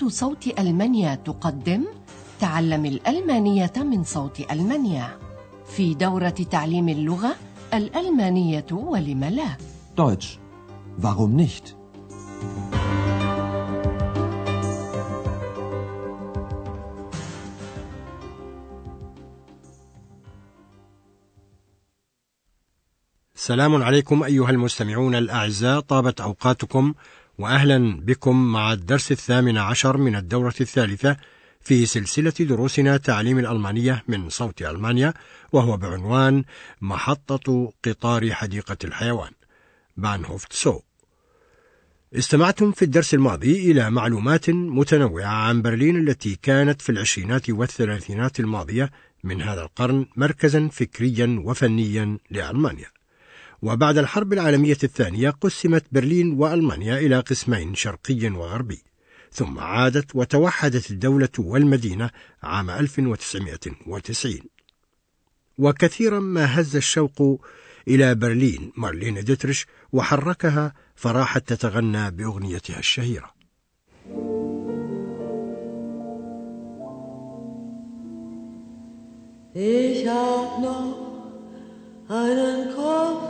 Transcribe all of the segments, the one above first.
إذاعة صوت ألمانيا تقدم تعلم الألمانية من صوت ألمانيا في دورة تعليم اللغة الألمانية ولم لا Deutsch. Warum nicht? سلام عليكم أيها المستمعون الأعزاء طابت أوقاتكم وأهلا بكم مع الدرس الثامن عشر من الدورة الثالثة في سلسلة دروسنا تعليم الألمانية من صوت ألمانيا وهو بعنوان محطة قطار حديقة الحيوان. بانهوفت سو. استمعتم في الدرس الماضي إلى معلومات متنوعة عن برلين التي كانت في العشرينات والثلاثينات الماضية من هذا القرن مركزا فكريا وفنيا لألمانيا. وبعد الحرب العالمية الثانية قسمت برلين وألمانيا إلى قسمين شرقي وغربي ثم عادت وتوحدت الدولة والمدينة عام 1990 وكثيرا ما هز الشوق إلى برلين مارلين ديتريش وحركها فراحت تتغنى بأغنيتها الشهيرة. Ich hab noch einen Koffer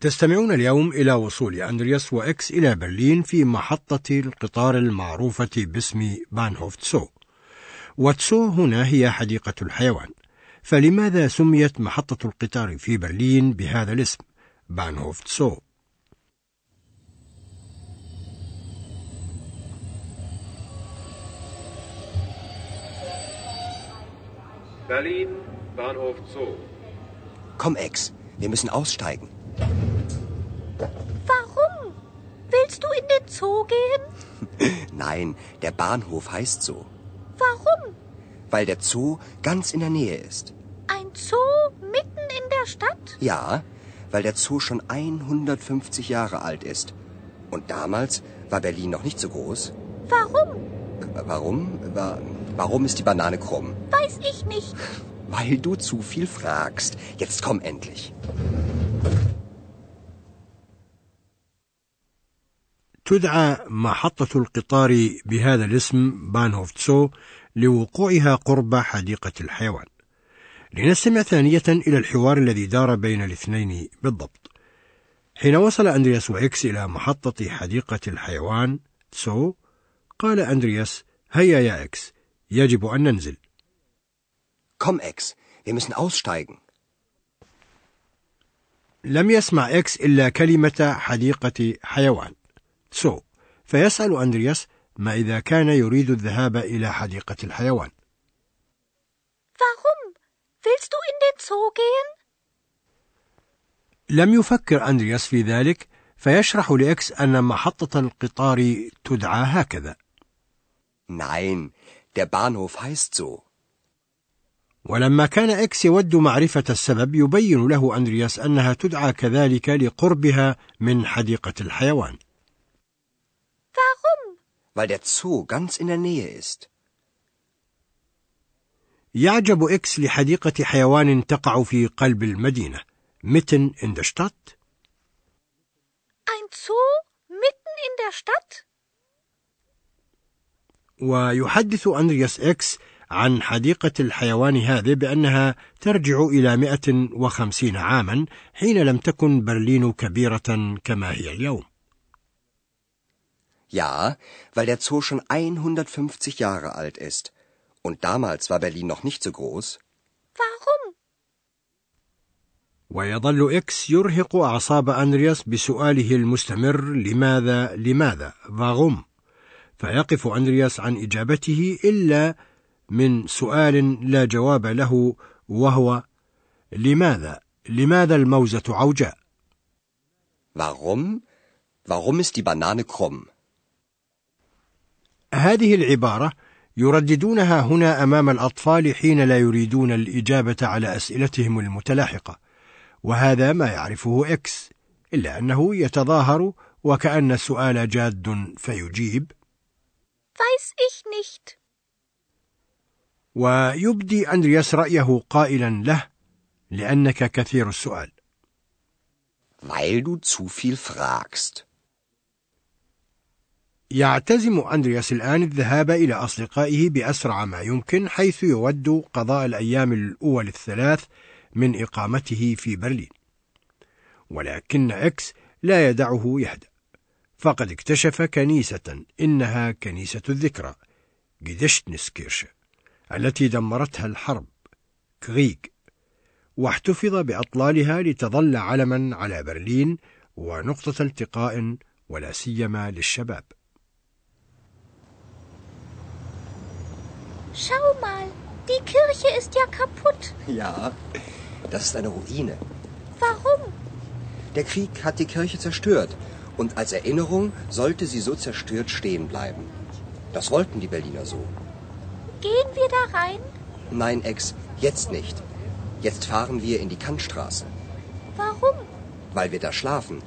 تستمعون اليوم إلى وصول أندرياس وإكس إلى برلين في محطة القطار المعروفة باسم Bahnhof Zoo و Zoo هنا هي حديقة الحيوان فلماذا سميت محطة القطار في برلين بهذا الاسم بانهوفت سو Berlin, Bahnhof Zoo. Komm, Ex, wir müssen aussteigen. Warum? Willst du in den Zoo gehen? Nein, der Bahnhof heißt so. Warum? Weil der Zoo ganz in der Nähe ist. Ein Zoo mitten in der Stadt? Ja, weil der Zoo schon 150 Jahre alt ist. Und damals war Berlin noch nicht so groß. Warum? Warum? Wa- Warum ist die Banane krumm? Weiß ich nicht. Weil du zu viel fragst. Jetzt komm endlich. تدعى محطة القطار بهذا الاسم بانهوفت سو لوقوعها قرب حديقة الحيوان. لنستمع ثانية إلى الحوار الذي دار بين الاثنين بالضبط. حين وصل أندرياس وإكس إلى محطة حديقة الحيوان Zoo، قال أندرياس: هيا يا إكس، يجب أن ننزل. Komm, Ex, wir müssen aussteigen. لم يسمع إكس إلا كلمة حديقة حيوان Zoo فيسأل أندرياس ما إذا كان يريد الذهاب إلى حديقة الحيوان Warum? Willst du in den Zoo gehen? لم يفكر أندرياس في ذلك فيشرح لإكس أن محطة القطار تدعى هكذا Nein, der Bahnhof heißt so. ولما كان إكس يود معرفة السبب يبين له أندرياس أنها تدعى كذلك لقربها من حديقة الحيوان? Weil der Zoo ganz in der Nähe ist. يعجب إكس لحديقة حيوان تقع في قلب المدينة mitten in der Stadt Ein Zoo mitten in der Stadt? ويحدث أندرياس إكس عن حديقة الحيوان هذه بأنها ترجع إلى 150 عاما حين لم تكن برلين كبيرة كما هي اليوم Ja, weil der Zoo schon 150 Jahre alt ist. Und damals war Berlin noch nicht so groß. Warum? ويظل إكس يرهق أعصاب أندرياس بسؤاله المستمر لماذا لماذا فاغوم فيقف أندرياس عن إجابته إلا من سؤال لا جواب له وهو لماذا لماذا الموزة عوجاء Warum? Warum ist die Banane krumm? هذه العبارة يرددونها هنا أمام الأطفال حين لا يريدون الإجابة على أسئلتهم المتلاحقة وهذا ما يعرفه إكس إلا أنه يتظاهر وكأن السؤال جاد فيجيب Weiß ich nicht. ويبدي أندرياس رأيه قائلا له لأنك كثير السؤال Weil du zu viel fragst. يعتزم أندرياس الآن الذهاب إلى أصدقائه بأسرع ما يمكن حيث يود قضاء الأيام الأول الثلاث من إقامته في برلين. ولكن إكس لا يدعه يهدأ. فقد اكتشف كنيسة إنها كنيسة الذكرى Gedächtniskirche التي دمرتها الحرب كريغ واحتفظ بأطلالها لتظل علما على برلين ونقطة التقاء ولا سيما للشباب. Schau mal, die Kirche ist ja kaputt. Ja, das ist eine Ruine. Warum? Der Krieg hat die Kirche zerstört und als Erinnerung sollte sie so zerstört stehen bleiben. Das wollten die Berliner so. Gehen wir da rein? Nein, Ex, jetzt nicht. Jetzt fahren wir in die Kantstraße, Warum? weil wir da schlafen.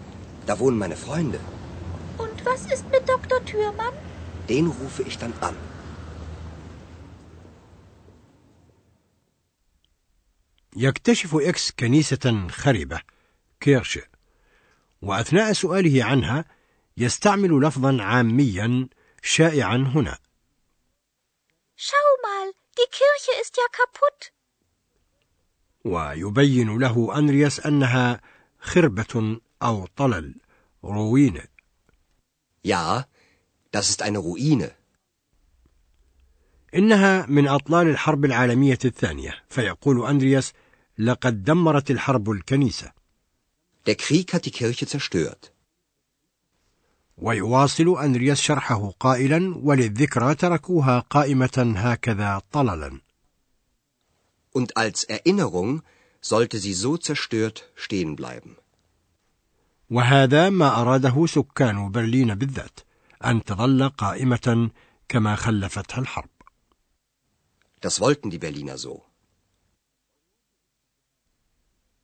Da wohnen meine Freunde. Und was ist mit Dr. Thürmann? Den rufe ich dann an. يكتشف إكس كنيسة خربة كيرش وأثناء سؤاله عنها يستعمل لفظا عاميا شائعا هنا Schau mal, die Kirche ist ja kaputt. ويبين له أندرياس أنها خربة أو طلل روينة Ja, das ist eine Ruine. إنها من أطلال الحرب العالمية الثانية فيقول أندرياس لقد دمرت الحرب الكنيسة Der Krieg hat die Kirche zerstört. ويواصل أندرياس شرحه قائلا وللذكرى تركوها قائمة هكذا طللا Und als Erinnerung sollte sie so zerstört stehen bleiben. وهذا ما أراده سكان برلين بالذات أن تظل قائمة كما خلفتها الحرب Das wollten die Berliner so.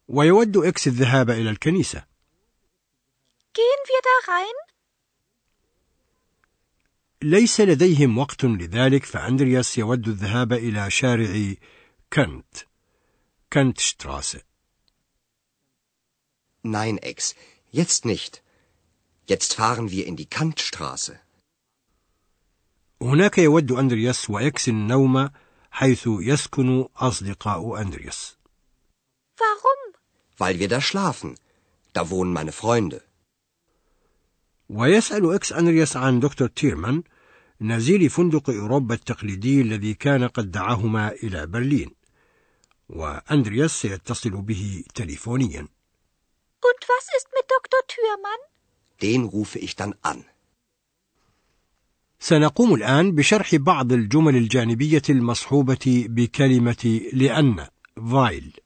ويود إكس الذهاب إلى الكنيسة Gehen wir da rein? ليس لديهم وقت لذلك فأندرياس يود الذهاب إلى شارع Kant Kantstraße Nein, Ex, jetzt nicht. Jetzt fahren wir in die Kantstraße. هناك يود أندرياس وإكس النوم حيث يسكن أصدقاء أندرياس Warum? Weil wir da schlafen. Da wohnen meine Freunde. ويسأل إكس أندرياس عن دكتور تيرمان نزيل فندق أوروبا التقليدي الذي كان قد دعاهما إلى برلين وأندرياس سيتصل به تليفونيا Und was ist mit Dr. Thürmann? Den rufe ich dann an. سنقوم الآن بشرح بعض الجمل الجانبية المصحوبة بكلمة لأن فايل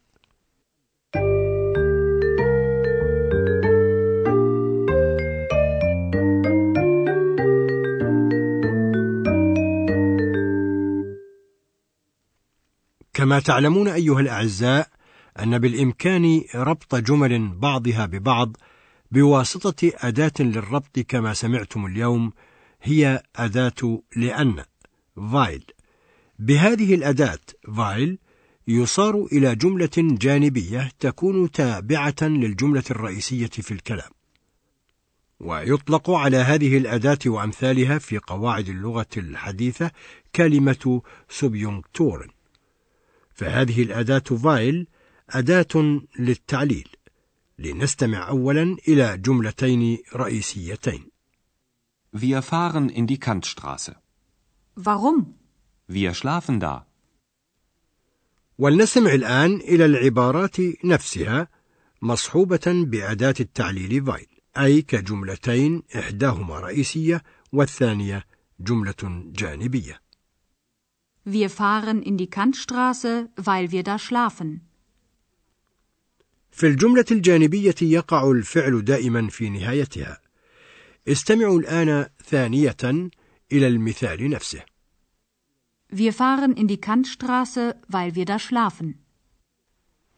كما تعلمون أيها الأعزاء أن بالإمكان ربط جمل بعضها ببعض بواسطة أداة للربط كما سمعتم اليوم هي أداة لأن weil بهذه الأداة weil يصار إلى جملة جانبية تكون تابعة للجملة الرئيسية في الكلام. ويطلق على هذه الأداة وأمثالها في قواعد اللغة الحديثة كلمة Subjunktoren فهذه الأداة weil أداة للتعليل لنستمع أولا إلى جملتين رئيسيتين Wir fahren in die Kantstraße. Warum? Wir schlafen da. ولنستمع الآن إلى العبارات نفسها مصحوبة بأداة التعليل فايل أي كجملتين إحداهما رئيسية والثانية جملة جانبية Wir fahren in die Kantstraße, weil wir da schlafen. في الجملة الجانبية يقع الفعل دائما في نهايتها استمعوا الآن ثانية إلى المثال نفسه. Wir fahren in die Kantstraße, weil wir da schlafen.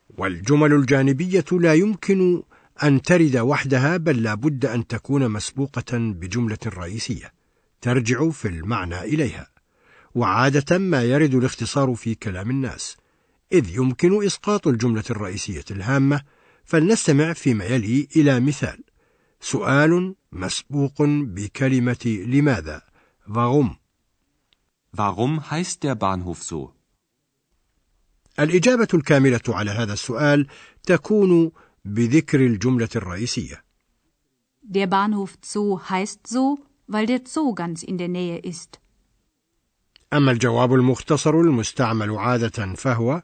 والجمل الجانبية لا يمكن أن ترد وحدها بل لا بد أن تكون مسبوقة بجملة رئيسية ترجع في المعنى إليها وعادة ما يرد الاختصار في كلام الناس إذ يمكن إسقاط الجملة الرئيسية الهامة فلنستمع فيما يلي إلى مثال سؤال مسبوق بكلمة لماذا warum Warum heißt der Bahnhof so? الإجابة الكاملة على هذا السؤال تكون بذكر الجملة الرئيسية. Der Bahnhof Zoo heißt so, weil der Zoo ganz in der Nähe ist. أما الجواب المختصر المستعمل عادة فهو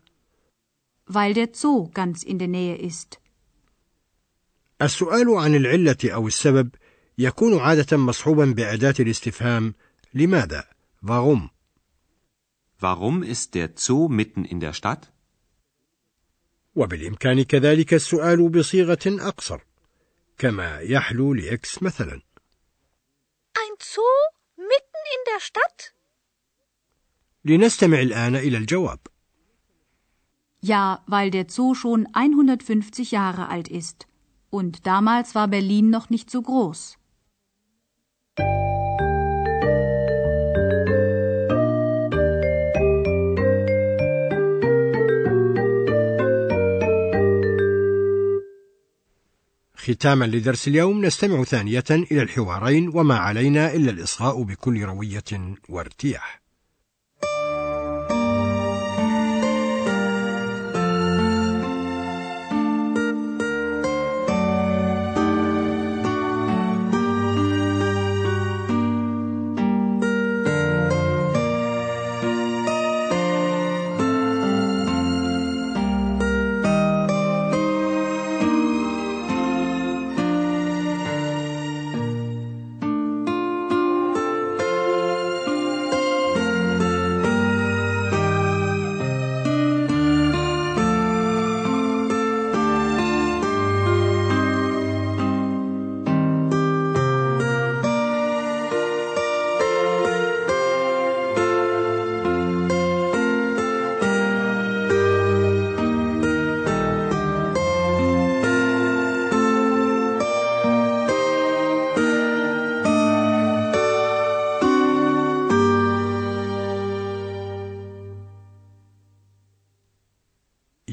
weil der Zoo ganz in der Nähe ist. السؤال عن العلة أو السبب يكون عادة مصحوبا بأداة الاستفهام لماذا؟ warum؟ Warum ist der Zoo mitten in der Stadt? وبالإمكان كذلك السؤال بصيغة أقصر كما يحلو لإكس مثلا Ein Zoo mitten in der Stadt? لنستمع الآن إلى الجواب Ja, weil der Zoo schon 150 Jahre alt ist. Und damals war Berlin noch nicht so groß. ختاما لدرس اليوم نستمع ثانية إلى الحوارين وما علينا إلا الإصغاء بكل روية وارتياح.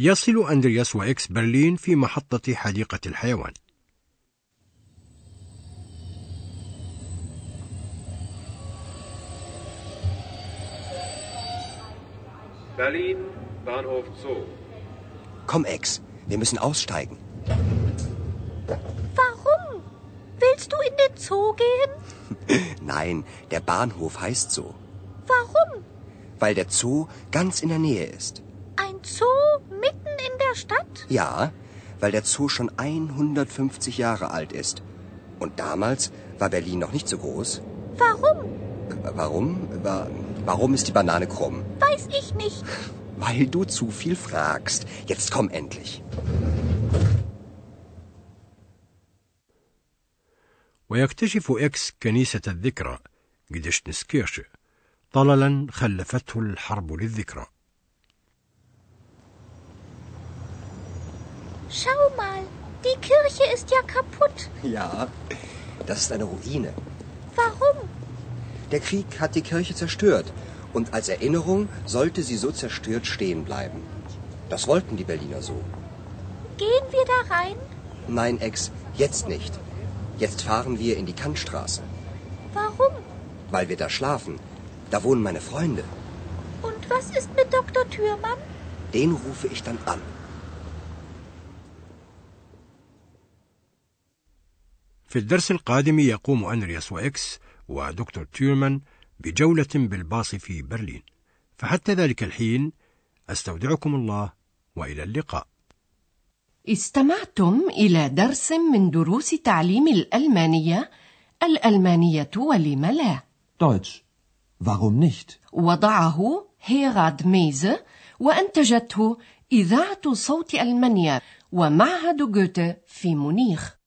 يصل أندرياس وإكس برلين في محطة حديقة الحيوان Berlin, Bahnhof Zoo. Komm, Ex, wir müssen aussteigen. Warum? Willst du in den Zoo gehen? Nein, der Bahnhof heißt so. Warum? Weil der Zoo ganz in der Nähe ist. Ein Zoo mitten in der Stadt? Ja, weil der Zoo schon 150 Jahre alt ist. Und damals war Berlin noch nicht so groß. Warum? Äh, Warum? Wa- Warum ist die Banane krumm? Weiß ich nicht. Weil du zu viel fragst. Jetzt komm endlich. ويكتشف إكس كنيسة الذكرى جدشتنسكيرش طللا خلفته الحرب للذكرى Schau mal, die Kirche ist ja kaputt. Ja, das ist eine Ruine. Warum? Der Krieg hat die Kirche zerstört. Und als Erinnerung sollte sie so zerstört stehen bleiben. Das wollten die Berliner so. Gehen wir da rein? Nein, Ex, jetzt nicht. Jetzt fahren wir in die Kantstraße. Warum? Weil wir da schlafen. Da wohnen meine Freunde. Und was ist mit Dr. Thürmann? Den rufe ich dann an. في الدرس القادم يقوم أندرياس وإكس ودكتور تيرمان بجولة بالباص في برلين فحتى ذلك الحين أستودعكم الله وإلى اللقاء استمعتم إلى درس من دروس تعليم الألمانية الألمانية ولم لا Deutsch. Warum nicht? وضعه هيراد ميزه وأنتجته إذاعة صوت ألمانيا ومعهد جوته في مونيخ